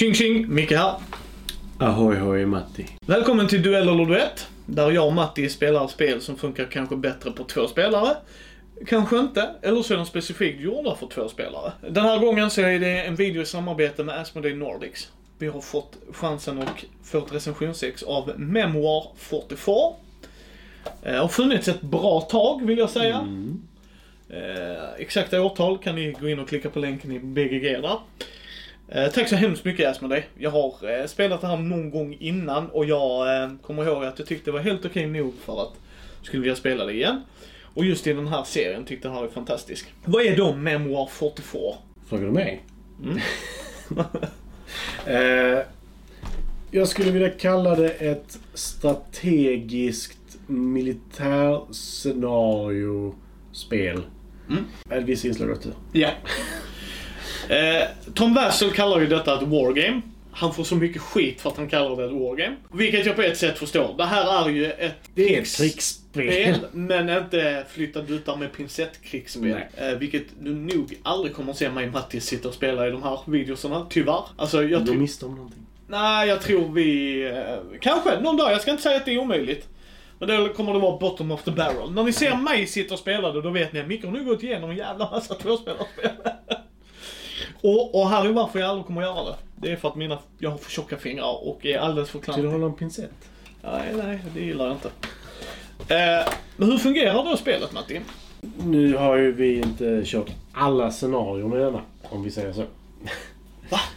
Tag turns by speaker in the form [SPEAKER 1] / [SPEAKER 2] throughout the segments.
[SPEAKER 1] Tjing tjing, Micke här.
[SPEAKER 2] Ahoy hoj Matti.
[SPEAKER 1] Välkommen till Duell eller Duett. Där jag och Matti spelar spel som funkar kanske bättre på två spelare. Kanske inte, eller så är de specifikt gjorda för två spelare. Den här gången så är det en video i samarbete med Asmodee Nordics. Vi har fått chansen att få ett recensionsex av Memoir 44. Eh, har funnits ett bra tag vill jag säga.
[SPEAKER 2] Mm.
[SPEAKER 1] Eh, exakta årtal kan ni gå in och klicka på länken i BGG där. Eh, tack så hemskt mycket Asmodee. Jag har eh, spelat det här någon gång innan och jag eh, kommer ihåg att jag tyckte det var helt okej nog för att skulle vilja spela det igen. Och just i den här serien tyckte jag det här är fantastisk. Vad är då Memoir 44?
[SPEAKER 2] Frågar du mig?
[SPEAKER 1] Mm.
[SPEAKER 2] eh, jag skulle vilja kalla det ett strategiskt militärscenario-spel.
[SPEAKER 1] Mm.
[SPEAKER 2] Med vissa inslag av tur.
[SPEAKER 1] Ja. Eh, Tom Wassel kallar ju detta ett wargame. Han får så mycket skit för att han kallar det ett wargame. Vilket jag på ett sätt förstår. Det här är ju ett
[SPEAKER 2] Det är ett krigsspel.
[SPEAKER 1] spel, men inte flytta duttar med pincettkrigsspel. Eh, vilket du nog aldrig kommer att se mig och Matti sitta och spela i de här videorna, tyvärr. Alltså jag
[SPEAKER 2] Du missade om någonting.
[SPEAKER 1] Nej, jag tror vi... Eh, kanske någon dag, jag ska inte säga att det är omöjligt. Men då kommer det vara bottom of the barrel. När ni ser mig sitta och spela det, då vet ni att Micke har nu gått igenom en jävla massa tvåspelarspel. och, och här är varför jag aldrig kommer göra det. Det är för att mina, jag har för tjocka fingrar och är alldeles för
[SPEAKER 2] Ska du
[SPEAKER 1] klantig.
[SPEAKER 2] hålla en pincett?
[SPEAKER 1] Nej, nej, det gillar jag inte. Eh, men hur fungerar då spelet, Matti?
[SPEAKER 2] Nu har ju vi inte kört alla scenarier med denna, om vi säger så.
[SPEAKER 1] Va?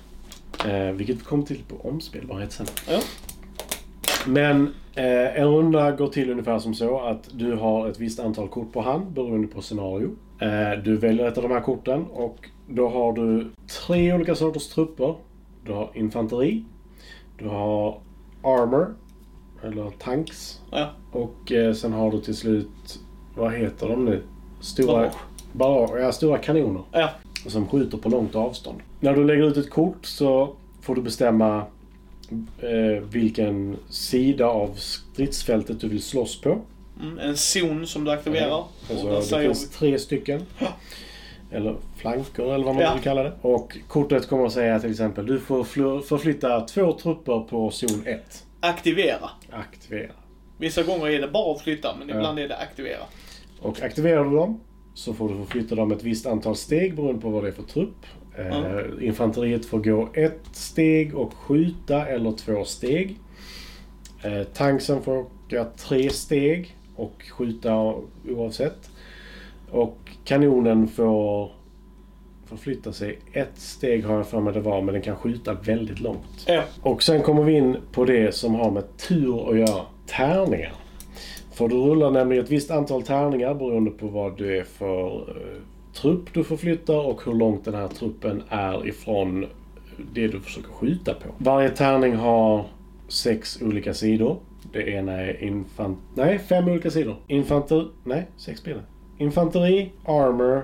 [SPEAKER 2] Eh, vilket kom till på omspelbarhet sen.
[SPEAKER 1] Ja.
[SPEAKER 2] Men eh, en runda går till ungefär som så att du har ett visst antal kort på hand beroende på scenario. Eh, du väljer ett av de här korten och då har du tre olika sorters trupper. Du har infanteri, du har armor, eller tanks.
[SPEAKER 1] Ja.
[SPEAKER 2] Och eh, sen har du till slut, vad heter de nu? Stora,
[SPEAKER 1] barrage,
[SPEAKER 2] ja, stora kanoner.
[SPEAKER 1] Ja.
[SPEAKER 2] Som skjuter på långt avstånd. När du lägger ut ett kort så får du bestämma eh, vilken sida av stridsfältet du vill slåss på.
[SPEAKER 1] Mm, en zon som du aktiverar.
[SPEAKER 2] Alltså,
[SPEAKER 1] och där
[SPEAKER 2] det finns tre stycken. Eller flanker eller vad man
[SPEAKER 1] Ja.
[SPEAKER 2] vill kalla det. Och kortet kommer att säga till exempel du får fl- förflytta två trupper på zon 1.
[SPEAKER 1] aktivera.
[SPEAKER 2] Aktivera.
[SPEAKER 1] Vissa gånger är det bara att flytta, men
[SPEAKER 2] Ja.
[SPEAKER 1] ibland är det aktivera.
[SPEAKER 2] Och aktiverar du dem så får du förflytta dem ett visst antal steg beroende på vad det är för trupp.
[SPEAKER 1] Mm.
[SPEAKER 2] Infanteriet får gå ett steg och skjuta eller två steg. Eh, tanksen får åka tre steg och skjuta oavsett. Och kanonen får förflytta sig ett steg har jag för mig det var, men den kan skjuta väldigt långt.
[SPEAKER 1] Ja.
[SPEAKER 2] Och sen kommer vi in på det som har med tur att göra. Tärningar. För du rullar nämligen ett visst antal tärningar beroende på vad du är för eh, trupp du förflyttar och hur långt den här truppen är ifrån det du försöker skjuta på. Varje tärning har sex olika sidor. Det ena är infant... Nej, fem olika sidor. Infanteri... Nej, sex blir det. Infanteri, armor,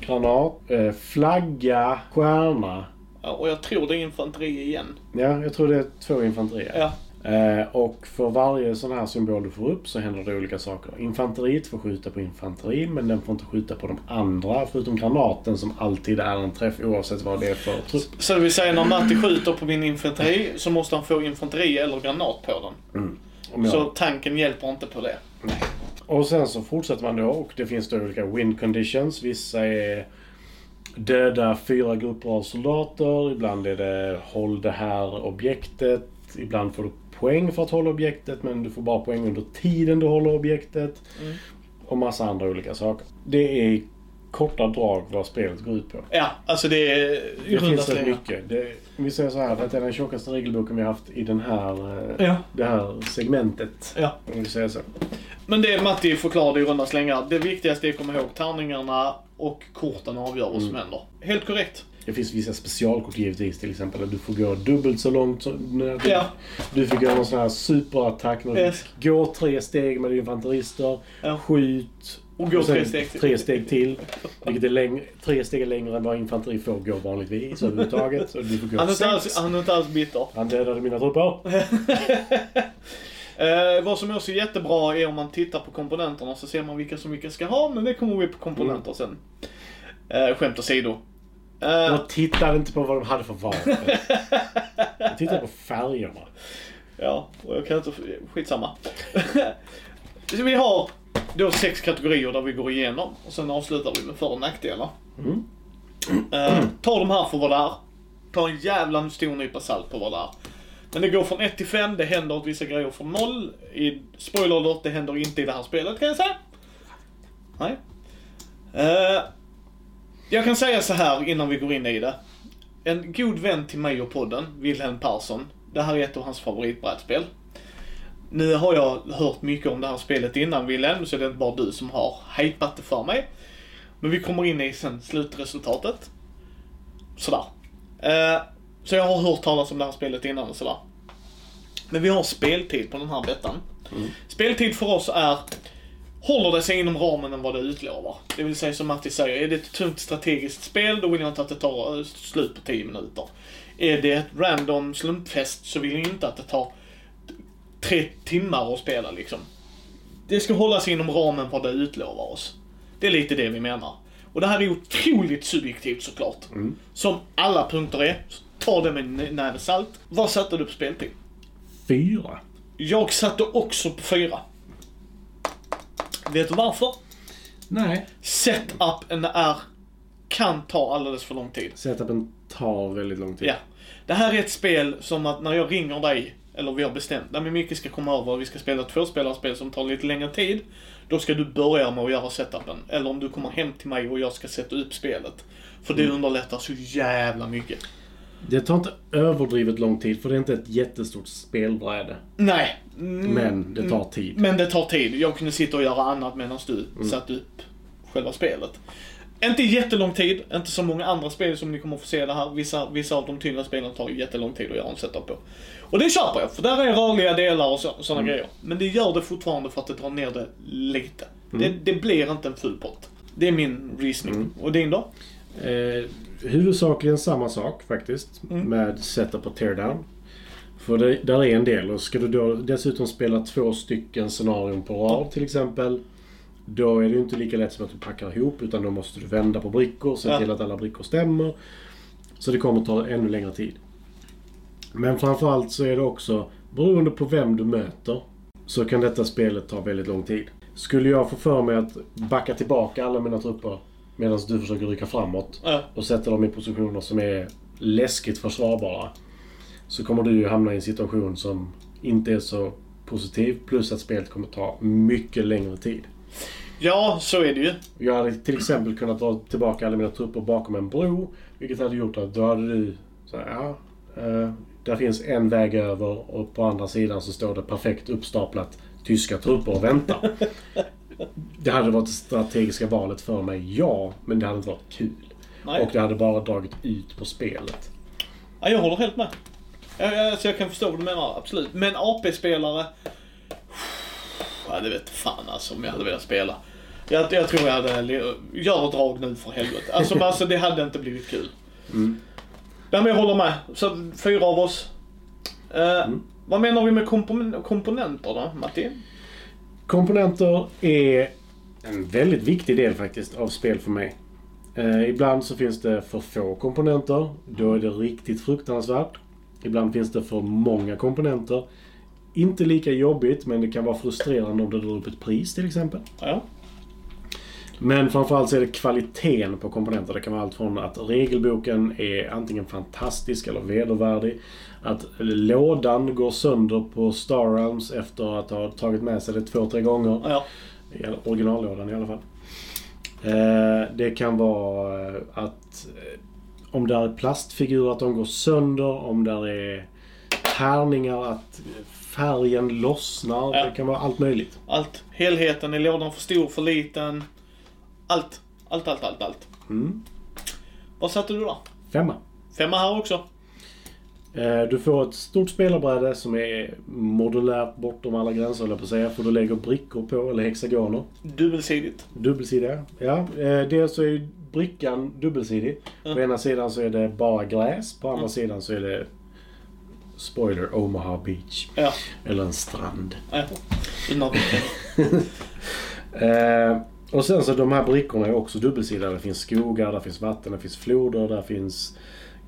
[SPEAKER 2] granat, eh, flagga, stjärna.
[SPEAKER 1] Ja, och jag tror det är infanteri igen.
[SPEAKER 2] Ja, jag tror det är två infanterier.
[SPEAKER 1] Ja.
[SPEAKER 2] Eh, och för varje sån här symbol du får upp så händer det olika saker. Infanteriet får skjuta på infanteri men den får inte skjuta på de andra förutom granaten som alltid är en träff oavsett vad det är för trupp.
[SPEAKER 1] Så det vill säga när Matti skjuter på min infanteri så måste han få infanteri eller granat på den.
[SPEAKER 2] Om jag-
[SPEAKER 1] Så tanken hjälper inte på det.
[SPEAKER 2] Och sen så fortsätter man då och det finns då olika win conditions. Vissa är döda fyra grupper av soldater. Ibland är det håll det här objektet. Ibland får du poäng för att hålla objektet men du får bara poäng under tiden du håller objektet.
[SPEAKER 1] Mm.
[SPEAKER 2] Och massa andra olika saker. Det är korta drag vad spelet går ut på.
[SPEAKER 1] Ja, alltså det är
[SPEAKER 2] Det finns rätt mycket. Det, vi säger så här, det är den tjockaste regelboken vi har haft i den här, eh,
[SPEAKER 1] Ja.
[SPEAKER 2] det här segmentet.
[SPEAKER 1] Ja.
[SPEAKER 2] Om vi säger så.
[SPEAKER 1] Men det Matti förklarade i runda slängar. Det viktigaste är att komma ihåg tärningarna och korten avgör vad som
[SPEAKER 2] Mm.
[SPEAKER 1] händer. Helt korrekt.
[SPEAKER 2] Det finns vissa specialkort givetvis. Till exempel att du får gå dubbelt så långt. som- du,
[SPEAKER 1] Ja.
[SPEAKER 2] du får gå någon sån här superattack. När du
[SPEAKER 1] Yes.
[SPEAKER 2] går tre steg med infanterister.
[SPEAKER 1] Ja.
[SPEAKER 2] Skjut.
[SPEAKER 1] Och gå
[SPEAKER 2] sen
[SPEAKER 1] tre steg till.
[SPEAKER 2] tre steg till. Vilket är läng- tre steg längre än vad infanteri får gå vanligtvis överhuvudtaget. Så du får gå
[SPEAKER 1] Han är, inte alls, han är inte alls bitter.
[SPEAKER 2] Han dödade mina trupper.
[SPEAKER 1] Eh, vad som också är jättebra är om man tittar på komponenterna så ser man vilka som vilka ska ha, men det kommer vi på komponenter sen. Eh, skämt åsido. Eh,
[SPEAKER 2] Jag tittade inte på vad de hade för vapen. Jag tittade på färgerna.
[SPEAKER 1] Ja, och jag kan inte... Skitsamma. Så vi har då sex kategorier där vi går igenom och sen avslutar vi med för och nackdelar.
[SPEAKER 2] Mm.
[SPEAKER 1] Eh, ta de här för vad det är. Ta en jävla stor nypa salt på vad det är. Men det går från 1 till 5, det händer vissa grejer från 0. I spoiler alert, det händer inte i det här spelet kan jag säga. Nej. Eh, jag kan säga så här innan vi går in i det. En god vän till mig och podden, Wilhelm Persson. Det här är ett av hans favoritbrädspel. Nu har jag hört mycket om det här spelet innan Wilhelm, så det är inte bara du som har hypat det för mig. Men vi kommer in i sen slutresultatet. Sådär. Eh, så jag har hört talas om det här spelet innan och sådär. Men vi har speltid på den här bettan. Speltid för oss är Håller det sig inom ramen än vad det utlovar. Det vill säga som Matti säger, är det ett tungt strategiskt spel då vill jag inte att det tar eh, slut på 10 minuter. Är det ett random slumpfest så vill jag inte att det tar tre timmar att spela liksom. Det ska hålla sig inom ramen vad det utlovar oss. Det är lite det vi menar. Och det här är otroligt subjektivt såklart. Som alla punkter är. Ta det med en näve salt. Vad satte du på speltid?
[SPEAKER 2] Fyra.
[SPEAKER 1] Jag satte också på fyra. Vet du varför?
[SPEAKER 2] Nej.
[SPEAKER 1] Setupen är, kan ta alldeles för lång tid.
[SPEAKER 2] Setupen tar väldigt lång tid.
[SPEAKER 1] Ja. Det här är ett spel som att när jag ringer dig, eller vi har bestämt, när Micke ska komma över och vi ska spela tvåspelarspel som tar lite längre tid. Då ska du börja med att göra setupen. Eller om du kommer hem till mig och jag ska sätta upp spelet. För det underlättar så jävla mycket.
[SPEAKER 2] Det tar inte överdrivet lång tid för det är inte ett jättestort spelbräde.
[SPEAKER 1] Nej. Mm,
[SPEAKER 2] Men det tar tid.
[SPEAKER 1] Men det tar tid. Jag kunde sitta och göra annat medan du satte upp själva spelet. Inte jättelång tid, inte så många andra spel som ni kommer få se det här. Vissa, vissa av de tyngre spelen tar jättelång tid att göra en setup på. Och det köper jag, för där är rörliga delar och sådana grejer. Men det gör det fortfarande för att det drar ner det lite. Det, det blir inte en full pott. Det är min reasoning. Och din då?
[SPEAKER 2] Eh, huvudsakligen samma sak faktiskt. Med setup och teardown. För det, där är en del. Och ska du då dessutom spela två stycken scenarion på rad till exempel. Då är det ju inte lika lätt som att du packar ihop utan då måste du vända på brickor, se
[SPEAKER 1] Ja.
[SPEAKER 2] till att alla brickor stämmer. Så det kommer ta ännu längre tid. Men framförallt så är det också, beroende på vem du möter, så kan detta spelet ta väldigt lång tid. Skulle jag få för mig att backa tillbaka alla mina trupper medan du försöker rycka framåt
[SPEAKER 1] Ja.
[SPEAKER 2] och sätta dem i positioner som är läskigt försvarbara. Så kommer du ju hamna i en situation som inte är så positiv. Plus att spelet kommer ta mycket längre tid.
[SPEAKER 1] Ja, så är det ju.
[SPEAKER 2] Jag hade till exempel kunnat dra tillbaka alla mina trupper bakom en bro. Vilket hade gjort att då hade du... Så här, ja, eh, där finns en väg över och på andra sidan så står det perfekt uppstaplat tyska trupper och väntar. Det hade varit det strategiska valet för mig, ja. Men det hade inte varit kul.
[SPEAKER 1] Nej.
[SPEAKER 2] Och det hade bara dragit ut på spelet.
[SPEAKER 1] Ja, jag håller helt med. Jag, jag, alltså jag kan förstå vad du menar, absolut. Men AP-spelare... Ja, det vet fan alltså om jag hade velat spela. Jag, jag tror jag hade... Gör drag nu för helvete. Alltså, men alltså det hade inte blivit kul.
[SPEAKER 2] Mm.
[SPEAKER 1] Nej, men jag håller med. Så fyra av oss. Eh, Vad menar vi med kompon- komponenter då, Matti?
[SPEAKER 2] Komponenter är en väldigt viktig del faktiskt av spel för mig. Eh, ibland så finns det för få komponenter. Då är det riktigt fruktansvärt. Ibland finns det för många komponenter. Inte lika jobbigt, men det kan vara frustrerande om det drar upp ett pris till exempel.
[SPEAKER 1] Ja.
[SPEAKER 2] Men framförallt så är det kvaliteten på komponenter. Det kan vara allt från att regelboken är antingen fantastisk eller vedervärdig. Att lådan går sönder på Star Realms efter att ha tagit med sig det två, tre gånger.
[SPEAKER 1] Ja.
[SPEAKER 2] Originallådan i alla fall. Eh, det kan vara eh, att eh, om det är plastfigurer att de går sönder. Om det är tärningar att färgen lossnar.
[SPEAKER 1] Ja.
[SPEAKER 2] Det kan vara allt möjligt.
[SPEAKER 1] Allt. Helheten. Är lådan för stor, för liten? Allt. Allt, allt, allt, allt.
[SPEAKER 2] Mm.
[SPEAKER 1] Vad satte du då?
[SPEAKER 2] Femma.
[SPEAKER 1] Femma här också.
[SPEAKER 2] Eh, Du får ett stort spelarbräde som är modulärt bortom alla gränser höll jag på att säga. För du lägger brickor på, eller hexagoner.
[SPEAKER 1] Dubbelsidigt.
[SPEAKER 2] Dubbelsidiga. Ja, eh, dels så är brickan dubbelsidig. På ena sidan så är det bara gräs. På andra sidan så är det Spoiler, Omaha Beach.
[SPEAKER 1] Ja.
[SPEAKER 2] Eller en strand.
[SPEAKER 1] ja.
[SPEAKER 2] Eh, Och sen så de här brickorna är också dubbelsidade. Det finns skogar, där finns vatten, det finns floder, där finns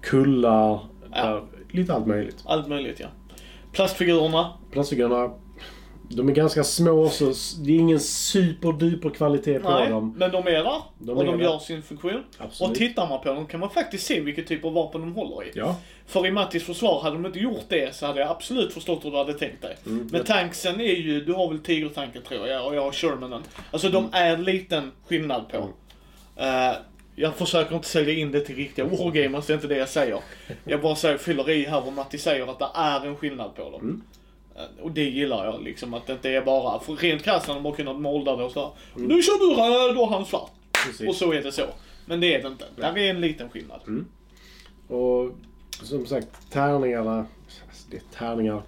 [SPEAKER 2] kullar.
[SPEAKER 1] Ja.
[SPEAKER 2] Där, lite allt möjligt.
[SPEAKER 1] Allt möjligt ja. Plastfigurerna.
[SPEAKER 2] Plastfigurerna, de är ganska små så det är ingen superduper kvalitet på
[SPEAKER 1] Nej,
[SPEAKER 2] dem.
[SPEAKER 1] men de är där.
[SPEAKER 2] De
[SPEAKER 1] och
[SPEAKER 2] är
[SPEAKER 1] de
[SPEAKER 2] där.
[SPEAKER 1] gör sin funktion.
[SPEAKER 2] Absolut.
[SPEAKER 1] Och tittar man på dem kan man faktiskt se vilket typ av vapen de håller i.
[SPEAKER 2] Ja.
[SPEAKER 1] För i Mattis försvar, hade de inte gjort det så hade jag absolut förstått hur du hade tänkt dig. Men tanksen är ju, du har väl tigertanken tror jag och jag har Shermanen. Alltså de är liten skillnad på. Eh, jag försöker inte sälja in det till riktiga wargamers, det är inte det jag säger. Jag bara säger, fyller i här vad Matti säger att det är en skillnad på dem. Eh, Och det gillar jag liksom, att det inte är bara, för rent krasst hade de bara kunnat molda det och så här, Nu kör du röd och han svart.
[SPEAKER 2] Precis.
[SPEAKER 1] Och så är det så. Men det är det inte. Där är en liten skillnad.
[SPEAKER 2] Och som sagt, tärningarna. alltså, Det är tärningar.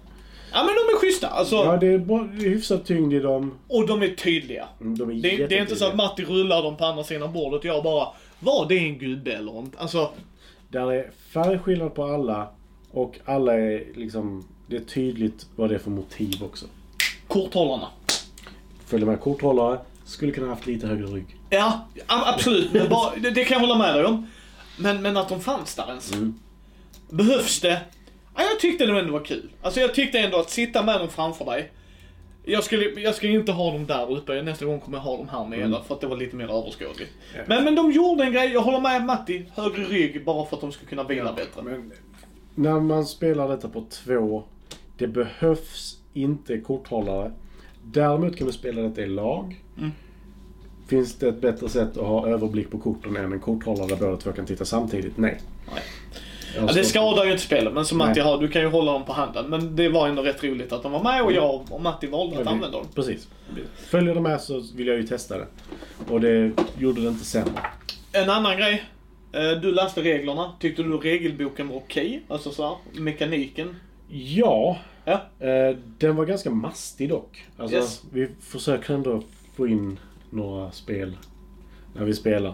[SPEAKER 1] Ja men de är schyssta. Alltså,
[SPEAKER 2] Ja, det är, bra, det är hyfsat tyngd i dem.
[SPEAKER 1] Och de är tydliga.
[SPEAKER 2] Mm, De är
[SPEAKER 1] Det, det är inte så att Matti rullar dem på andra sidan bordet och jag bara, var det en gubbe eller inte? Alltså,
[SPEAKER 2] Där är färgskillnad på alla. Och alla är liksom... Det är tydligt vad det är för motiv också.
[SPEAKER 1] korthållarna.
[SPEAKER 2] Följer med korthållare. Skulle kunna haft lite högre rygg.
[SPEAKER 1] Ja, absolut. Men bara, det, det kan jag hålla med dig om. Men, men att de fanns där ens. Behövs det? Ja, jag tyckte det ändå var kul. Alltså jag tyckte ändå att sitta med dem framför dig. Jag skulle, jag skulle inte ha dem där uppe. Nästa gång kommer jag ha dem här nere för att det var lite mer överskådligt.
[SPEAKER 2] Ja.
[SPEAKER 1] Men, men de gjorde en grej. Jag håller med Matti. Högre rygg bara för att de ska kunna vila bättre.
[SPEAKER 2] Men när man spelar detta på två, det behövs inte korthållare. Däremot kan du spela detta i lag.
[SPEAKER 1] Mm.
[SPEAKER 2] Finns det ett bättre sätt att ha överblick på korten än en korthållare där båda två kan titta samtidigt? Nej.
[SPEAKER 1] Nej. Ja, det skadar ju inte spelet, men som Matti
[SPEAKER 2] Nej.
[SPEAKER 1] har, du kan ju hålla dem på handen. Men det var ändå rätt roligt att de var med och jag och Matti valde att använda dem.
[SPEAKER 2] Precis. Följer det med så vill jag ju testa det. Och det gjorde det inte sämre.
[SPEAKER 1] En annan grej. Eh, Du läste reglerna. Tyckte du regelboken var okej? Alltså så här, mekaniken.
[SPEAKER 2] Ja,
[SPEAKER 1] Ja.
[SPEAKER 2] eh, den var ganska mastig dock. Alltså,
[SPEAKER 1] Yes.
[SPEAKER 2] Vi försöker ändå få in några spel när vi spelar.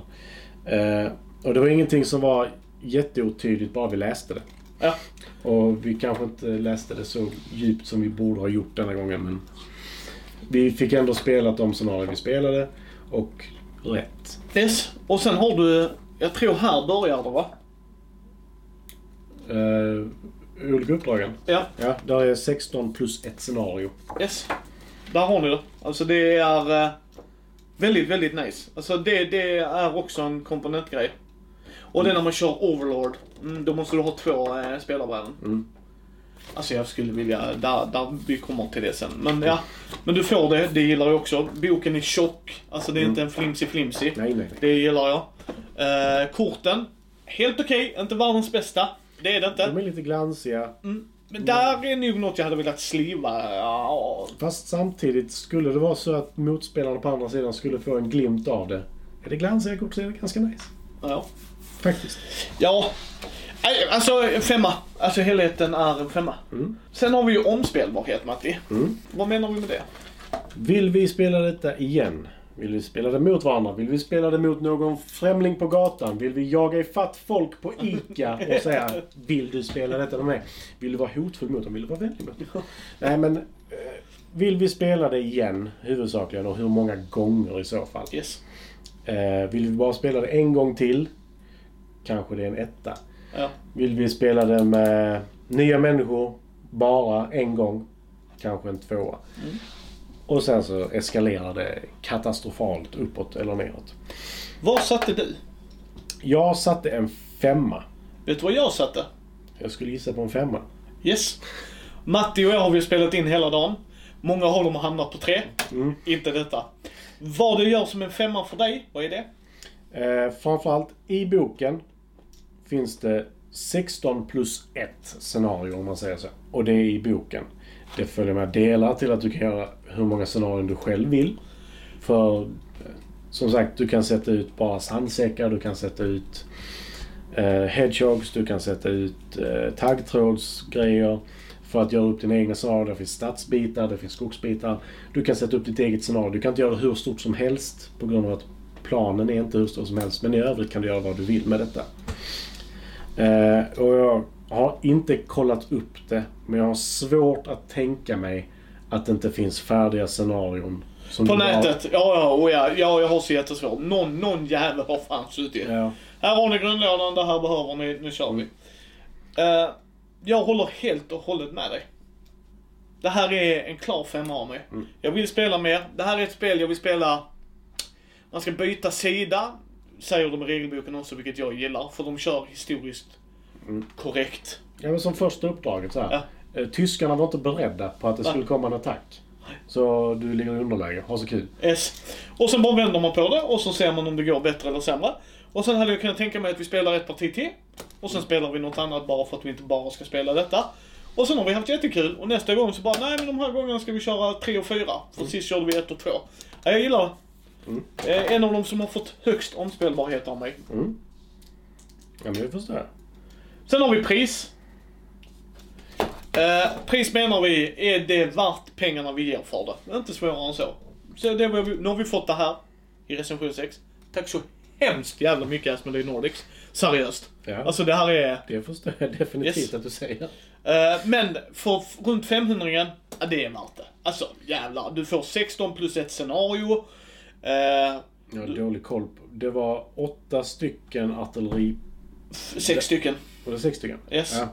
[SPEAKER 2] Eh, och det var ingenting som var jätteotydligt bara vi läste det.
[SPEAKER 1] Ja.
[SPEAKER 2] Och vi kanske inte läste det så djupt som vi borde ha gjort denna gången. Men vi fick ändå spela de scenarier vi spelade. Och rätt.
[SPEAKER 1] Yes. Och sen har du, jag tror här börjar det va?
[SPEAKER 2] Uh, olika uppdragen.
[SPEAKER 1] Ja.
[SPEAKER 2] Ja, där är 16 plus ett scenario.
[SPEAKER 1] Yes. Där har ni det. Alltså det är eh, väldigt, väldigt nice. Alltså det, det är också en komponentgrej. Och det är när man kör Overlord. Mm, då måste du ha två eh, spelarbräden.
[SPEAKER 2] Mm.
[SPEAKER 1] Alltså jag skulle vilja, där, där, vi kommer till det sen. Men ja, men du får det, det gillar jag också. Boken är tjock, alltså det är inte en flimsy flimsy.
[SPEAKER 2] Nej, nej, nej.
[SPEAKER 1] Det gillar jag. Eh, korten, helt okej, inte världens bästa. Det är det inte.
[SPEAKER 2] De är lite glansiga.
[SPEAKER 1] Men där är nog något jag hade velat sliva. Ja,
[SPEAKER 2] Fast samtidigt, skulle det vara så att motspelarna på andra sidan skulle få en glimt av det. Är det glansiga kort så är det ganska nice.
[SPEAKER 1] ja.
[SPEAKER 2] Faktiskt.
[SPEAKER 1] Ja, alltså femma. Alltså helheten är en femma.
[SPEAKER 2] Mm.
[SPEAKER 1] Sen har vi ju omspelbarhet Matti.
[SPEAKER 2] Mm.
[SPEAKER 1] Vad menar vi med det?
[SPEAKER 2] Vill vi spela detta igen? Vill vi spela det mot varandra? Vill vi spela det mot någon främling på gatan? Vill vi jaga ifatt folk på ICA och säga Vill du spela detta med mig? Vill du vara hotfull mot dem? Vill du vara vänlig mot dem? Nej men... eh, Vill vi spela det igen huvudsakligen och hur många gånger i så fall?
[SPEAKER 1] Yes.
[SPEAKER 2] Eh, vill vi bara spela det en gång till? Kanske det är en etta.
[SPEAKER 1] Ja.
[SPEAKER 2] Vill vi spela det med nya människor bara en gång? Kanske en tvåa. Och sen så eskalerar det katastrofalt uppåt eller neråt.
[SPEAKER 1] Vad satte du?
[SPEAKER 2] Jag satte en femma.
[SPEAKER 1] Vet du vad jag satte?
[SPEAKER 2] Jag skulle gissa på en femma.
[SPEAKER 1] Yes. Matti och jag har vi spelat in hela dagen. Många av dem hamnat på tre.
[SPEAKER 2] Mm.
[SPEAKER 1] Inte detta. Vad du gör som en femma för dig, vad är det?
[SPEAKER 2] Eh, framförallt i boken finns det 16 plus ett scenario om man säger så. Och det är i boken. Det följer med delar till att du kan göra hur många scenarion du själv vill. För eh, som sagt, du kan sätta ut bara sandsäckar, du kan sätta ut eh, hedgehogs, du kan sätta ut eh, taggtrådsgrejer för att göra upp dina egna scenarier. Det finns stadsbitar, det finns skogsbitar. Du kan sätta upp ditt eget scenario. Du kan inte göra det hur stort som helst på grund av att planen är inte hur stor som helst. Men i övrigt kan du göra vad du vill med detta. Eh, och jag har inte kollat upp det, men jag har svårt att tänka mig att det inte finns färdiga scenarion.
[SPEAKER 1] På nätet. Ja, ja, och ja, ja, jag har så jättesvårt. Någon, någon jävel har fan suttit.
[SPEAKER 2] Ja.
[SPEAKER 1] Här har ni grundlådan, det här behöver ni, nu kör vi. Eh, jag håller helt och hållet med dig. Det här är en klar femma av mig. Jag vill spela mer. Det här är ett spel jag vill spela... Man ska byta sida, säger de i regelboken också, vilket jag gillar. För de kör historiskt korrekt.
[SPEAKER 2] ja, men som första uppdraget så här.
[SPEAKER 1] Ja.
[SPEAKER 2] Eh, Tyskarna var inte beredda på att det skulle komma en attack. Så du ligger i underläge. Ha så kul.
[SPEAKER 1] Yes. Och sen bara vänder man på det och så ser man om det går bättre eller sämre. Och sen hade jag kunnat tänka mig att vi spelar ett parti till. Och sen spelar vi något annat bara för att vi inte bara ska spela detta. Och sen har vi haft jättekul och nästa gång så bara, nej men de här gångerna ska vi köra tre och fyra. För sist körde vi ett och två. Ja, jag gillar det. Eh, En av de som har fått högst omspelbarhet av mig.
[SPEAKER 2] Mm. Ja, men det förstår jag.
[SPEAKER 1] Sen har vi pris. Eh, pris menar vi, är det värt pengarna vi ger för det? Inte svårare än så. så det vi- nu har vi fått det här i recension 6. Tack så hemskt jävla mycket Asmodee Nordics. Seriöst.
[SPEAKER 2] Ja.
[SPEAKER 1] Alltså det här är...
[SPEAKER 2] Det förstår jag definitivt
[SPEAKER 1] Yes.
[SPEAKER 2] att du säger.
[SPEAKER 1] Eh, men för runt 500 ja, det är värt det. Alltså jävlar. Du får 16 plus ett scenario. Eh,
[SPEAKER 2] Jag har dålig koll på. Det var åtta stycken artilleri...
[SPEAKER 1] sex stycken.
[SPEAKER 2] Var det sex stycken?
[SPEAKER 1] Yes.
[SPEAKER 2] Ja.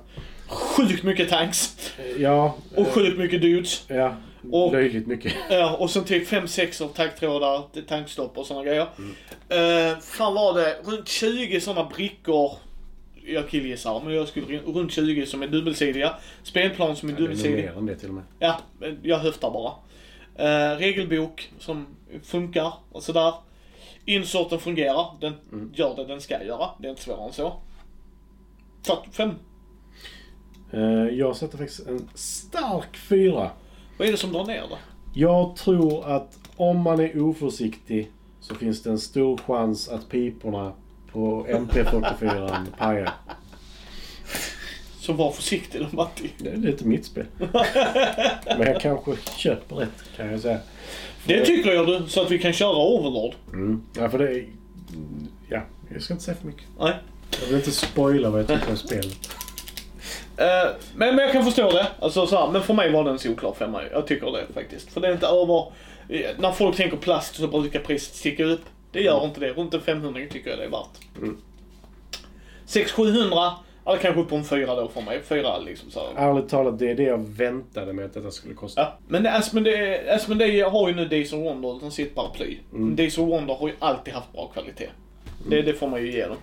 [SPEAKER 1] Sjukt mycket tanks.
[SPEAKER 2] Ja.
[SPEAKER 1] Och sjukt mycket dudes.
[SPEAKER 2] Ja.
[SPEAKER 1] Och-
[SPEAKER 2] Löjligt mycket.
[SPEAKER 1] Ja, och sen typ 5-6 av taggtrådar, tankstopp och såna grejer. Mm. fan var det, runt 20 såna brickor, jag killgissar, men jag skulle runt 20 som är dubbelsidiga. Spelplan som är
[SPEAKER 2] Ja, det är
[SPEAKER 1] dubbelsidiga.
[SPEAKER 2] mer än det till och med.
[SPEAKER 1] Ja, jag höftar bara. Eh, regelbok som funkar och sådär. Insorten fungerar, den gör det den ska göra. Det är inte svårare än så. För, fem.
[SPEAKER 2] Eh, Jag sätter faktiskt en stark fyra.
[SPEAKER 1] Vad är det som drar ner det?
[SPEAKER 2] Jag tror att om man är oförsiktig så finns det en stor chans att piporna på MP44 pajar.
[SPEAKER 1] Så var försiktig då Matti.
[SPEAKER 2] Det är lite mitt spel. Men jag kanske köper rätt kan jag säga.
[SPEAKER 1] Det tycker jag du, så att vi kan köra Overlord.
[SPEAKER 2] Mm. Ja, för det är... Ja, jag ska inte säga för mycket.
[SPEAKER 1] Nej.
[SPEAKER 2] Jag vill inte spoila vad jag tycker om spelet.
[SPEAKER 1] Eh, men, men jag kan förstå det. Alltså, så här, men för mig var det en solklar femma. Jag tycker det faktiskt. För det är inte över... eh, När folk tänker plast så brukar priset sticka upp. Det gör inte det. Runt en 500 tycker jag det är värt.
[SPEAKER 2] Mm.
[SPEAKER 1] 600-700, eller kanske upp på en fyra då för mig. Fyra liksom så.
[SPEAKER 2] Ärligt talat, det är det jag väntade mig att detta skulle kosta.
[SPEAKER 1] Ja. Men det- Asmodee Asmodee har ju nu Days of Wonder som sitt paraply.
[SPEAKER 2] Mm.
[SPEAKER 1] Days of Wonder har ju alltid haft bra kvalitet. Det, det får man ju ge dem.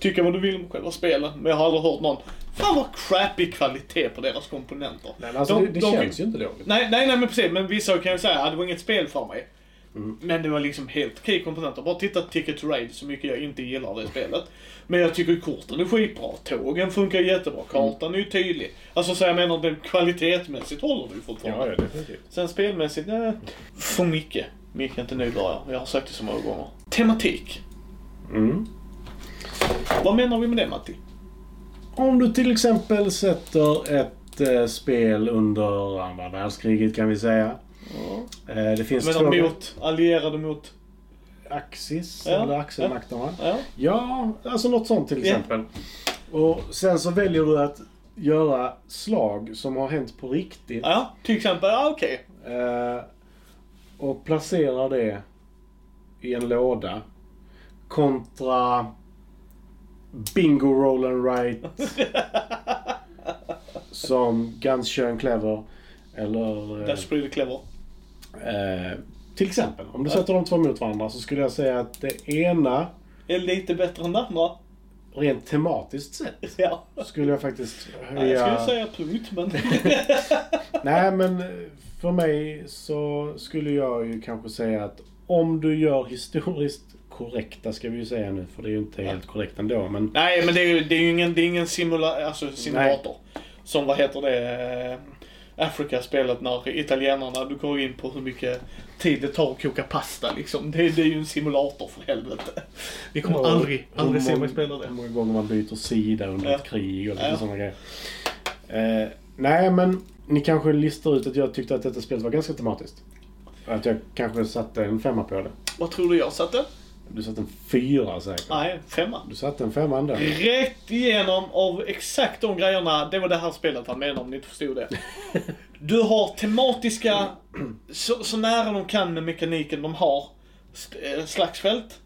[SPEAKER 1] Tycka vad du vill om själva spelen, men jag har aldrig hört någon Fan vad crappy kvalitet på deras komponenter.
[SPEAKER 2] Nej, men alltså,
[SPEAKER 1] De-
[SPEAKER 2] det, det
[SPEAKER 1] de-
[SPEAKER 2] känns ju inte dåligt.
[SPEAKER 1] Nej, nej, nej men precis. Men vissa kan ju säga att det var inget spel för mig.
[SPEAKER 2] Mm.
[SPEAKER 1] Men det var liksom helt okej komponenter. Bara titta Ticket to Ride, så mycket jag inte gillar det spelet. Men jag tycker korten är skitbra. Tågen funkar jättebra. Kartan är ju tydlig. Alltså så jag menar, kvalitetsmässigt håller det ju fortfarande.
[SPEAKER 2] Ja, ja, definitivt.
[SPEAKER 1] Sen spelmässigt, nej. För mycket. Mycket är inte bara. Jag har sagt det så många gånger. Tematik.
[SPEAKER 2] Mm.
[SPEAKER 1] Vad menar vi med det Matti?
[SPEAKER 2] Om du till exempel sätter ett eh, spel under andra världskriget kan vi säga. Eh, det finns
[SPEAKER 1] Men
[SPEAKER 2] två...
[SPEAKER 1] mot, allierade mot...
[SPEAKER 2] Axis,
[SPEAKER 1] Ja,
[SPEAKER 2] eller axelmakterna.
[SPEAKER 1] Ja.
[SPEAKER 2] Ja, alltså något sånt till
[SPEAKER 1] Ja.
[SPEAKER 2] exempel. Och sen så väljer du att göra slag som har hänt på riktigt.
[SPEAKER 1] Ja, till exempel. Ja, okej.
[SPEAKER 2] Eh, och placerar det i en låda. Kontra Bingo Roll and Write. som Guns Clever. Eller... eh,
[SPEAKER 1] That's pretty clever.
[SPEAKER 2] Eh, till exempel, om du sätter de två mot varandra så skulle jag säga att det ena,
[SPEAKER 1] Är lite bättre än det andra.
[SPEAKER 2] rent tematiskt sett,
[SPEAKER 1] Ja.
[SPEAKER 2] skulle jag faktiskt
[SPEAKER 1] Nej,
[SPEAKER 2] höja...
[SPEAKER 1] jag skulle säga punkt, men...
[SPEAKER 2] Nej, men för mig så skulle jag ju kanske säga att om du gör historiskt korrekta, ska vi ju säga nu, för det är ju inte helt korrekt ändå, men
[SPEAKER 1] Nej, men det är ju det är ju ingen, det är ingen simula, alltså simulator. Som, vad heter det, eh, Afrika-spelet när italienarna, du går in på hur mycket tid det tar att koka pasta liksom. Det, det är ju en simulator för helvete. Vi kommer
[SPEAKER 2] Ja,
[SPEAKER 1] aldrig,
[SPEAKER 2] hur
[SPEAKER 1] aldrig se mig spela
[SPEAKER 2] Hur
[SPEAKER 1] det.
[SPEAKER 2] många gånger man byter sida under
[SPEAKER 1] Ja.
[SPEAKER 2] ett krig och lite
[SPEAKER 1] Ja.
[SPEAKER 2] sådana grejer. Eh, nej, men ni kanske listar ut att jag tyckte att detta spelet var ganska tematiskt. Att jag kanske satte en femma på det.
[SPEAKER 1] Vad tror du jag satte?
[SPEAKER 2] Du satte en fyra säkert.
[SPEAKER 1] Nej, femma.
[SPEAKER 2] Du satte en femma ändå.
[SPEAKER 1] Rätt igenom av exakt de grejerna. Det var det här spelet han menade om ni inte förstod det. Du har tematiska, så, så nära de kan med mekaniken de har, eh, slagsfält.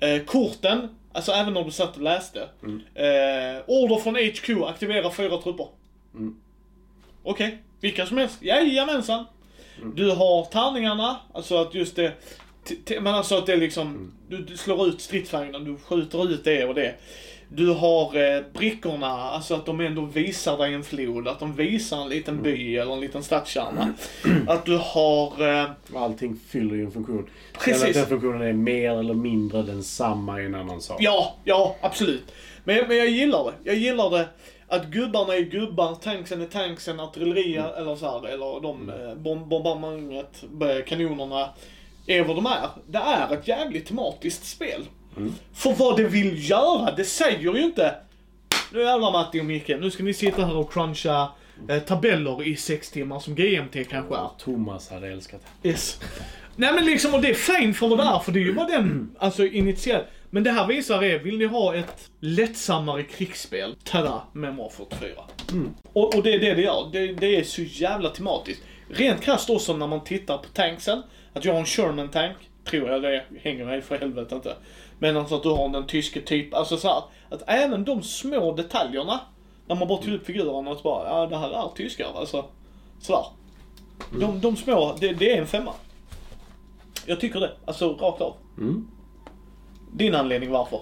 [SPEAKER 1] Eh, korten, alltså även om du satt och läste. Eh, order från HQ, aktivera fyra trupper. Okej, vilka som helst. Jajamensan. Du har tärningarna, alltså att just det, men alltså att det är liksom, du, du slår ut stridsvagnen, du skjuter ut det och det. Du har eh, brickorna, alltså att de ändå visar dig en flod, att de visar en liten by eller en liten stadskärna. Att du har, eh,
[SPEAKER 2] Allting fyller ju en funktion.
[SPEAKER 1] Precis.
[SPEAKER 2] Sen att den funktionen är mer eller mindre densamma är en annan sak.
[SPEAKER 1] ja, ja absolut. Men, men jag gillar det. Jag gillar det att gubbarna är gubbar, tanksen är tanksen, artillerier eller så här, eller de eh, bom, bombardemanget, eh, kanonerna är vad de är. Det är ett jävligt tematiskt spel. För vad det vill göra, det säger ju inte nu jävlar Matti och Micke, nu ska ni sitta här och cruncha eh, tabeller i sex timmar som GMT kanske är.
[SPEAKER 2] Thomas hade älskat det.
[SPEAKER 1] Yes. Nej men liksom, och det är fint för vad det är, för det är ju vad den, alltså initiellt. Men det här visar er, vill ni ha ett lättsammare krigsspel, tada, Memoir 44. Och, och det är det det gör, det, det är så jävla tematiskt. Rent krasst också när man tittar på tanksen, att jag har en Sherman tank, tror jag det hänger mig för helvete inte. Men alltså att du har den tyske typ, alltså så här, att även de små detaljerna, när man bara tog upp figurerna och bara, ja det här är tyskar alltså. Sådär. De, de små, det, det är en femma. Jag tycker det. Alltså rakt av.
[SPEAKER 2] Mm.
[SPEAKER 1] Din anledning varför?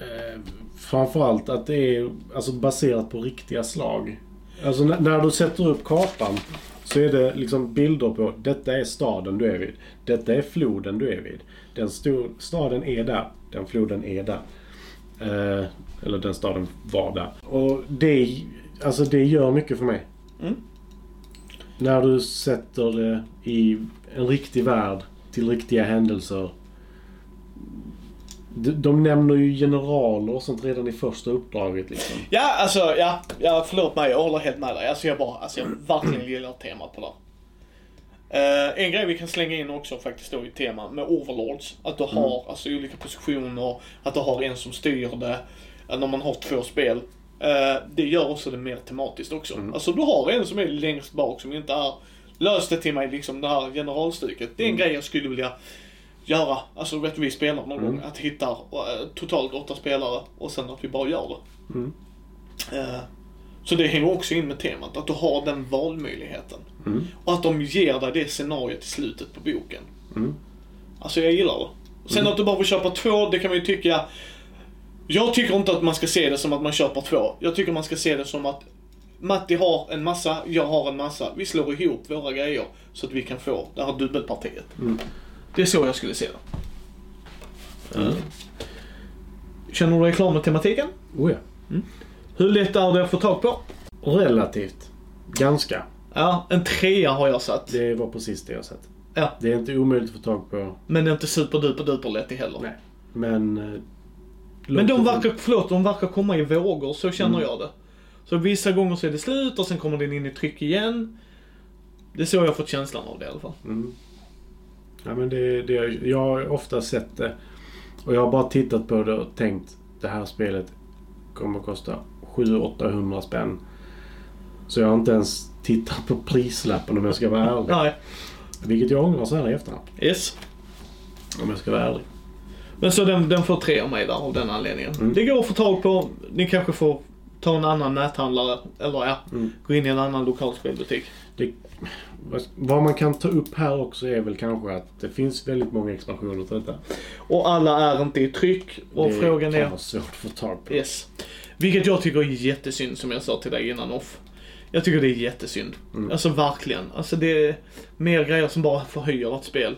[SPEAKER 2] Eh, framförallt att det är alltså, baserat på riktiga slag. Alltså när, när du sätter upp kartan så är det liksom bilder på detta är staden du är vid. Detta är floden du är vid. Den stor, staden är där. Den floden är där. Eh, eller den staden var där. Och det, alltså det gör mycket för mig.
[SPEAKER 1] Mm.
[SPEAKER 2] När du sätter det i en riktig värld till riktiga händelser. De, de nämner ju generaler och sånt redan i första uppdraget liksom.
[SPEAKER 1] Ja, alltså, ja, ja, förlåt mig, jag håller helt med dig. Alltså jag bara, alltså jag verkligen gillar temat på det. Uh, en grej vi kan slänga in också faktiskt då i tema med Overlords. Att du har alltså olika positioner, att du har en som styr det. eh, När man har två spel. Eh, det gör också det mer tematiskt också. Alltså du har en som är längst bak som inte är, lös det till mig liksom det här generalstycket. Det är en grej jag skulle vilja göra, alltså vet du vi spelar någon gång, att hitta eh, totalt åtta spelare och sen att vi bara gör det.
[SPEAKER 2] Mm.
[SPEAKER 1] Eh, så det hänger också in med temat, att du har den valmöjligheten.
[SPEAKER 2] Mm.
[SPEAKER 1] Och att de ger dig det scenariot i slutet på boken.
[SPEAKER 2] Mm.
[SPEAKER 1] Alltså jag gillar det. Sen att du bara får köpa två, det kan man ju tycka. Jag tycker inte att man ska se det som att man köper två. Jag tycker man ska se det som att Matti har en massa, jag har en massa. Vi slår ihop våra grejer så att vi kan få det här dubbelpartiet.
[SPEAKER 2] Mm.
[SPEAKER 1] Det är så jag skulle se det. Mm. Känner du dig klar med tematiken?
[SPEAKER 2] Oh ja.
[SPEAKER 1] Hur lätt är det att få tag på?
[SPEAKER 2] Relativt. Ganska.
[SPEAKER 1] Ja, en trea har jag satt.
[SPEAKER 2] Det var precis det jag sett.
[SPEAKER 1] Ja.
[SPEAKER 2] Det är inte omöjligt att få tag på.
[SPEAKER 1] Men det är inte superduper duper lätt heller.
[SPEAKER 2] Nej. Men... eh,
[SPEAKER 1] Men de verkar, förlåt, de verkar komma i vågor, så känner jag det. Så vissa gånger så är det slut och sen kommer den in i tryck igen. Det är så jag har fått känslan av det i alla fall.
[SPEAKER 2] Mm. Ja, men det, det, jag har ofta sett det. Och jag har bara tittat på det och tänkt det här spelet kommer att kosta 700-800 spänn. Så jag har inte ens tittat på prislappen om jag ska vara ärlig.
[SPEAKER 1] Nej.
[SPEAKER 2] Vilket jag ångrar så här i efterhand.
[SPEAKER 1] Yes.
[SPEAKER 2] Om jag ska vara ärlig.
[SPEAKER 1] Men så den, den får tre av mig där av den anledningen.
[SPEAKER 2] Mm.
[SPEAKER 1] Det går att få tag på. Ni kanske får ta en annan näthandlare. Eller ja,
[SPEAKER 2] Mm.
[SPEAKER 1] gå in i en annan lokal spelbutik.
[SPEAKER 2] Det, vad- man kan ta upp här också är väl kanske att det finns väldigt många expansioner till detta.
[SPEAKER 1] Och alla är inte i tryck. Och
[SPEAKER 2] det
[SPEAKER 1] frågan
[SPEAKER 2] kan
[SPEAKER 1] är...
[SPEAKER 2] vara svårt att få tag på.
[SPEAKER 1] Yes. Vilket jag tycker är jättesynd som jag sa till dig innan off. Jag tycker det är jättesynd.
[SPEAKER 2] Mm.
[SPEAKER 1] Alltså verkligen. Alltså det är mer grejer som bara förhöjer ett spel.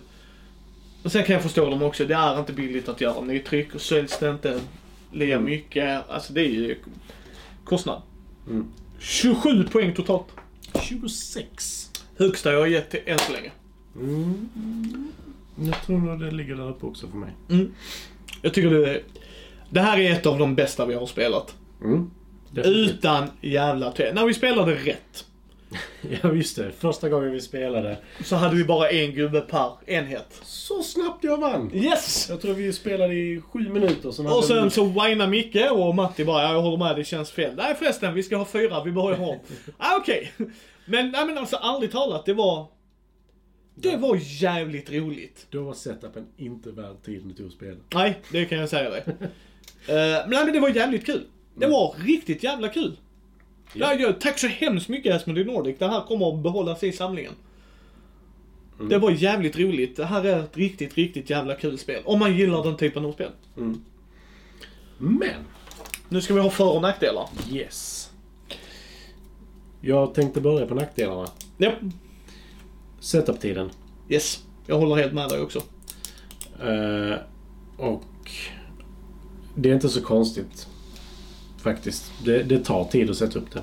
[SPEAKER 1] Och sen kan jag förstå dem också. Det är inte billigt att göra nytryck och säljs det inte lika
[SPEAKER 2] Mm.
[SPEAKER 1] mycket. Alltså det är ju kostnad.
[SPEAKER 2] Mm.
[SPEAKER 1] 27 poäng totalt.
[SPEAKER 2] 26.
[SPEAKER 1] Högsta jag har gett till än så länge.
[SPEAKER 2] Mm. Jag tror nog det ligger där uppe också för mig.
[SPEAKER 1] Jag tycker det är... Det här är ett av de bästa vi har spelat.
[SPEAKER 2] Mm.
[SPEAKER 1] Utan jävla tve. När vi spelade rätt.
[SPEAKER 2] Ja, just det. Första gången vi spelade.
[SPEAKER 1] Så hade vi bara en gubbe per enhet.
[SPEAKER 2] Så snabbt jag vann!
[SPEAKER 1] Yes!
[SPEAKER 2] Jag tror vi spelade i sju minuter. Sen
[SPEAKER 1] Och sen
[SPEAKER 2] vi-
[SPEAKER 1] så whinar Micke och Matti bara, "Ja, jag håller med, det känns fel. Nej förresten, vi ska ha fyra, vi börjar om. ah, okej. Men, nej men alltså ärligt talat, det var... Det var jävligt roligt.
[SPEAKER 2] Då var setupen inte värd tiden det tog att spela.
[SPEAKER 1] Nej, det kan jag säga dig. uh, men, nej, men det var jävligt kul. Det var riktigt jävla kul. Ja. Ja, tack så hemskt mycket Asmodee Nordic. Det här kommer att behållas i samlingen. Det var jävligt roligt. Det här är ett riktigt, riktigt jävla kul spel. Om man gillar den typen av spel.
[SPEAKER 2] Men,
[SPEAKER 1] Nu ska vi ha för och nackdelar.
[SPEAKER 2] yes. Jag tänkte börja på nackdelarna.
[SPEAKER 1] Ja.
[SPEAKER 2] Setup-tiden.
[SPEAKER 1] Yes. Jag håller helt med dig också.
[SPEAKER 2] Eh, och det är inte så konstigt. Faktiskt. Det, det tar tid att sätta upp det.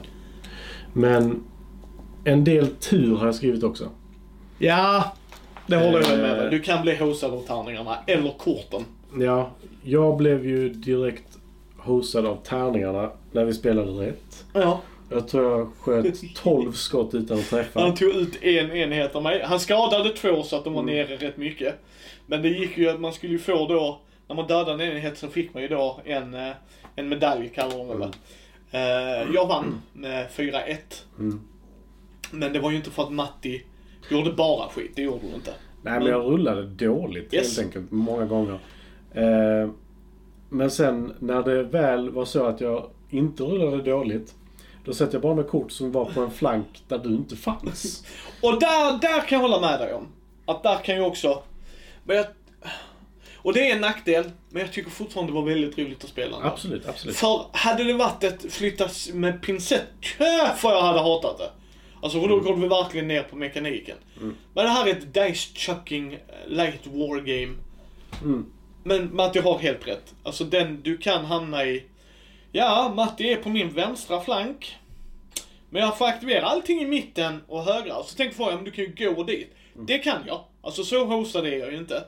[SPEAKER 2] Men en del tur har jag skrivit också.
[SPEAKER 1] Ja, det håller jag med
[SPEAKER 2] Eh.
[SPEAKER 1] dig. Du kan bli hosad av tärningarna, eller korten.
[SPEAKER 2] Ja, jag blev ju direkt hosad av tärningarna när vi spelade rätt.
[SPEAKER 1] Ja.
[SPEAKER 2] Jag tror jag sköt 12 skott utan att träffa.
[SPEAKER 1] Han tog ut en enhet av mig. Han skadade två så att de var
[SPEAKER 2] Mm.
[SPEAKER 1] nere rätt mycket. Men det gick ju att man skulle ju få då, när man dödade en enhet så fick man ju då en, eh, en medalj kallar de det. Eh, Jag vann med 4-1.
[SPEAKER 2] Mm.
[SPEAKER 1] Men det var ju inte för att Matti gjorde bara skit, det gjorde hon inte.
[SPEAKER 2] Nej, men jag rullade dåligt
[SPEAKER 1] Yes.
[SPEAKER 2] helt enkelt. Många gånger. Eh, men sen när det väl var så att jag inte rullade dåligt. Då satte jag bara med kort som var på en flank där du inte fanns.
[SPEAKER 1] Och där, där kan jag hålla med dig om. Att där kan jag också... Men jag, och det är en nackdel, men jag tycker fortfarande det var väldigt roligt att spela. ändå.
[SPEAKER 2] Absolut, absolut.
[SPEAKER 1] För hade det varit ett flyttas med pincett, för jag hade hatat det. Alltså för då går vi verkligen ner på mekaniken. Men det här är ett dice chucking eh, light war game.
[SPEAKER 2] Mm.
[SPEAKER 1] Men Matti har helt rätt. Alltså den du kan hamna i. Ja, Matti är på min vänstra flank. Men jag får aktivera allting i mitten och högra. Så tänk för om du kan ju gå dit. Det kan jag. Alltså så hostad är jag ju inte.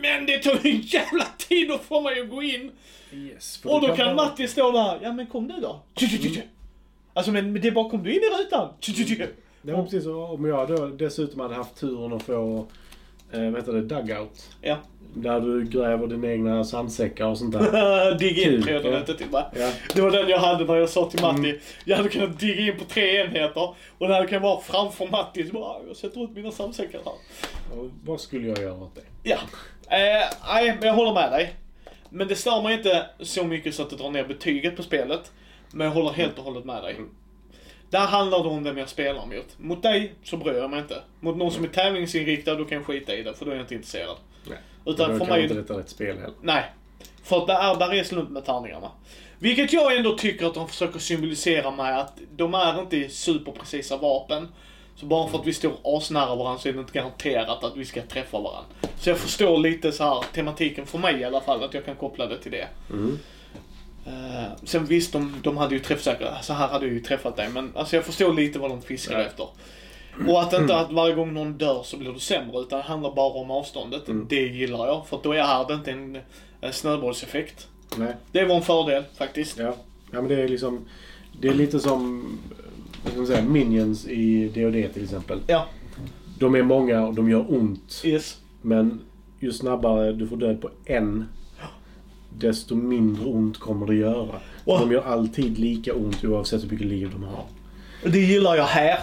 [SPEAKER 1] Men det tar ju en jävla tid att få mig att gå in.
[SPEAKER 2] Yes,
[SPEAKER 1] Och då kan
[SPEAKER 2] bara-
[SPEAKER 1] Matti stå där. Ja men kom du då. Alltså men det är bara kom du in i rutan.
[SPEAKER 2] Ja, men precis. Och Om jag då dessutom hade haft turen att få, eh, vad heter det, dugout.
[SPEAKER 1] Ja.
[SPEAKER 2] Där du gräver dina egna sandsäckar och sånt där.
[SPEAKER 1] Digga in
[SPEAKER 2] Kul,
[SPEAKER 1] tre
[SPEAKER 2] ja.
[SPEAKER 1] enheter till va?
[SPEAKER 2] Ja.
[SPEAKER 1] Det var den jag hade när jag sa till Matti. Jag hade kunnat digga in på tre enheter. Och det hade kunnat vara framför Matti. Så bara, "Ah, jag sätter ut mina sandsäckar här.
[SPEAKER 2] Och vad skulle jag göra åt det?
[SPEAKER 1] Ja. Eh, nej, men jag håller med dig. Men det stör mig inte så mycket så att det drar ner betyget på spelet. Men jag håller helt och hållet med dig. Där handlar det om vem jag spelar mot. Mot dig så bryr jag mig inte. Mot någon som är tävlingsinriktad, då kan jag skita i det, för då är jag inte intresserad.
[SPEAKER 2] Nej.
[SPEAKER 1] Utan
[SPEAKER 2] då
[SPEAKER 1] för
[SPEAKER 2] kan
[SPEAKER 1] mig...
[SPEAKER 2] inte detta rätt spel heller.
[SPEAKER 1] Nej. För att där, där är slump med tärningarna. Vilket jag ändå tycker att de försöker symbolisera med att de är inte superprecisa vapen. Så bara för att vi står asnära varandra så är det inte garanterat att vi ska träffa varandra. Så jag förstår lite så här tematiken för mig i alla fall, att jag kan koppla det till det.
[SPEAKER 2] Mm.
[SPEAKER 1] Eh, sen visst, de, de hade ju träffsäkert, så här hade jag ju träffat dig, men alltså jag förstår lite vad de fiskar
[SPEAKER 2] Ja.
[SPEAKER 1] efter. Och att inte att varje gång någon dör så blir du sämre, utan det handlar bara om avståndet. Det gillar jag, för då är det inte en, en snöbollseffekt.
[SPEAKER 2] Nej.
[SPEAKER 1] Det var en fördel faktiskt.
[SPEAKER 2] Ja. ja, men det är liksom... Det är lite som vad ska man säga, Minions i D&D till exempel.
[SPEAKER 1] Ja,
[SPEAKER 2] De är många och de gör ont.
[SPEAKER 1] yes.
[SPEAKER 2] Men ju snabbare du får död på en, desto mindre ont kommer det göra.
[SPEAKER 1] Och-
[SPEAKER 2] De gör alltid lika ont oavsett hur mycket liv de har.
[SPEAKER 1] Det gillar jag här.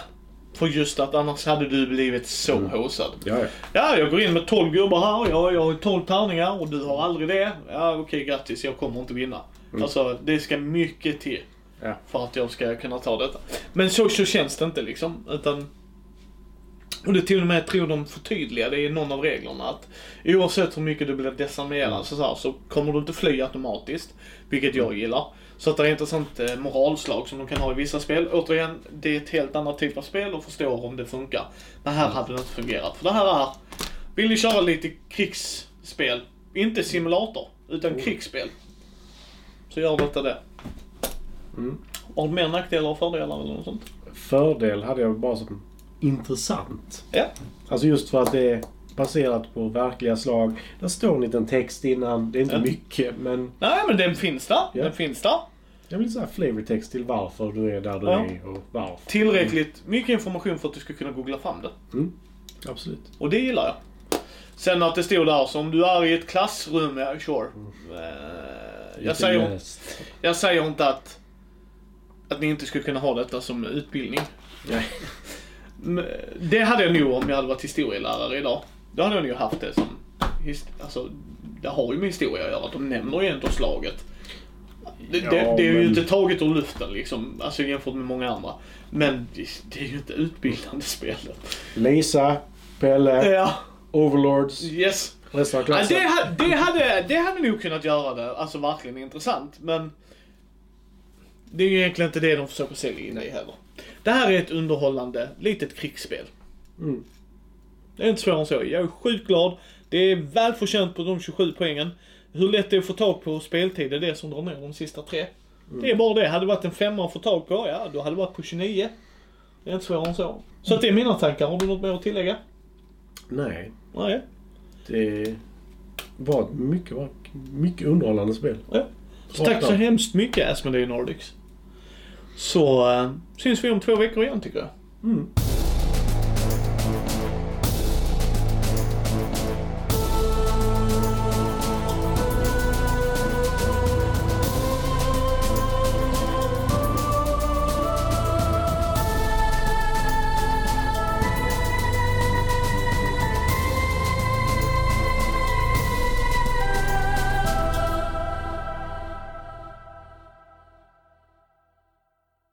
[SPEAKER 1] För just att annars hade du blivit så hosad.
[SPEAKER 2] Ja, ja.
[SPEAKER 1] Ja, jag går in med 12 gubbar här. Ja, jag har 12 tärningar och du har aldrig det. Ja, okej, grattis. Jag kommer inte vinna. Alltså, det ska mycket till.
[SPEAKER 2] Ja.
[SPEAKER 1] För att jag ska kunna ta detta. Men så, så känns det inte liksom. Utan... Och det till och med tror de förtydligar det i någon av reglerna att oavsett hur mycket du blir desarmerad så, så, här, så kommer du inte fly automatiskt. Vilket jag gillar. Så att det är inte sånt eh, moralslag som de kan ha i vissa spel. Återigen, det är ett helt annat typ av spel och förstår om det funkar. Men här hade det inte fungerat. För det här är, vill ni köra lite krigsspel, inte simulator, utan krigsspel. Så gör detta det.
[SPEAKER 2] Mm.
[SPEAKER 1] Har du mer nackdelar och fördelar eller något sånt?
[SPEAKER 2] Fördel hade jag bara som intressant.
[SPEAKER 1] Ja.
[SPEAKER 2] Alltså just för att det är baserat på verkliga slag. Där står en liten text innan. Det är inte
[SPEAKER 1] Ja.
[SPEAKER 2] mycket men
[SPEAKER 1] Nej men den finns där.
[SPEAKER 2] Ja.
[SPEAKER 1] Den finns där.
[SPEAKER 2] jag vill säga flavortext till varför du är där du
[SPEAKER 1] Ja.
[SPEAKER 2] är och varför.
[SPEAKER 1] Tillräckligt mycket information för att du ska kunna googla fram det.
[SPEAKER 2] Mm. Absolut.
[SPEAKER 1] Och det gillar jag. Sen att det stod där, så om du är i ett klassrum, ja sure. Eh, jag, säger, jag säger inte att, att ni inte skulle kunna ha detta som utbildning.
[SPEAKER 2] Nej.
[SPEAKER 1] Det hade jag nog om jag hade varit historielärare idag. Då hade jag nog haft det som, alltså, det har ju med historia att göra. De nämner ju ändå slaget. Det,
[SPEAKER 2] Ja,
[SPEAKER 1] det, det är ju
[SPEAKER 2] men-
[SPEAKER 1] inte taget ur luften liksom, alltså jämfört med många andra. Men det, det är ju inte utbildande spelet.
[SPEAKER 2] Lisa, Pelle,
[SPEAKER 1] Ja,
[SPEAKER 2] Overlords,
[SPEAKER 1] yes.
[SPEAKER 2] resten av
[SPEAKER 1] Ja, det, det, hade, det hade nog kunnat göra det, alltså verkligen intressant. Men det är ju egentligen inte det de försöker sälja in i heller. Det här är ett underhållande litet krigsspel.
[SPEAKER 2] Mm.
[SPEAKER 1] Det är inte svårare än så. Jag är sjukt glad. Det är välförtjänt på de 27 poängen. Hur lätt det är att få tag på speltid är det som drar ner de sista tre. Det är bara det. Hade det varit en femma att få tag på, ja då hade det varit på 29. Det är inte svårare än så. Så att det är mina tankar. Har du något mer att tillägga?
[SPEAKER 2] Nej,
[SPEAKER 1] Nej.
[SPEAKER 2] det var ett mycket, mycket underhållande spel.
[SPEAKER 1] Ja. Så tack så hemskt mycket Asmodee Nordics. Så eh, syns vi om två veckor igen tycker jag.
[SPEAKER 2] Mm.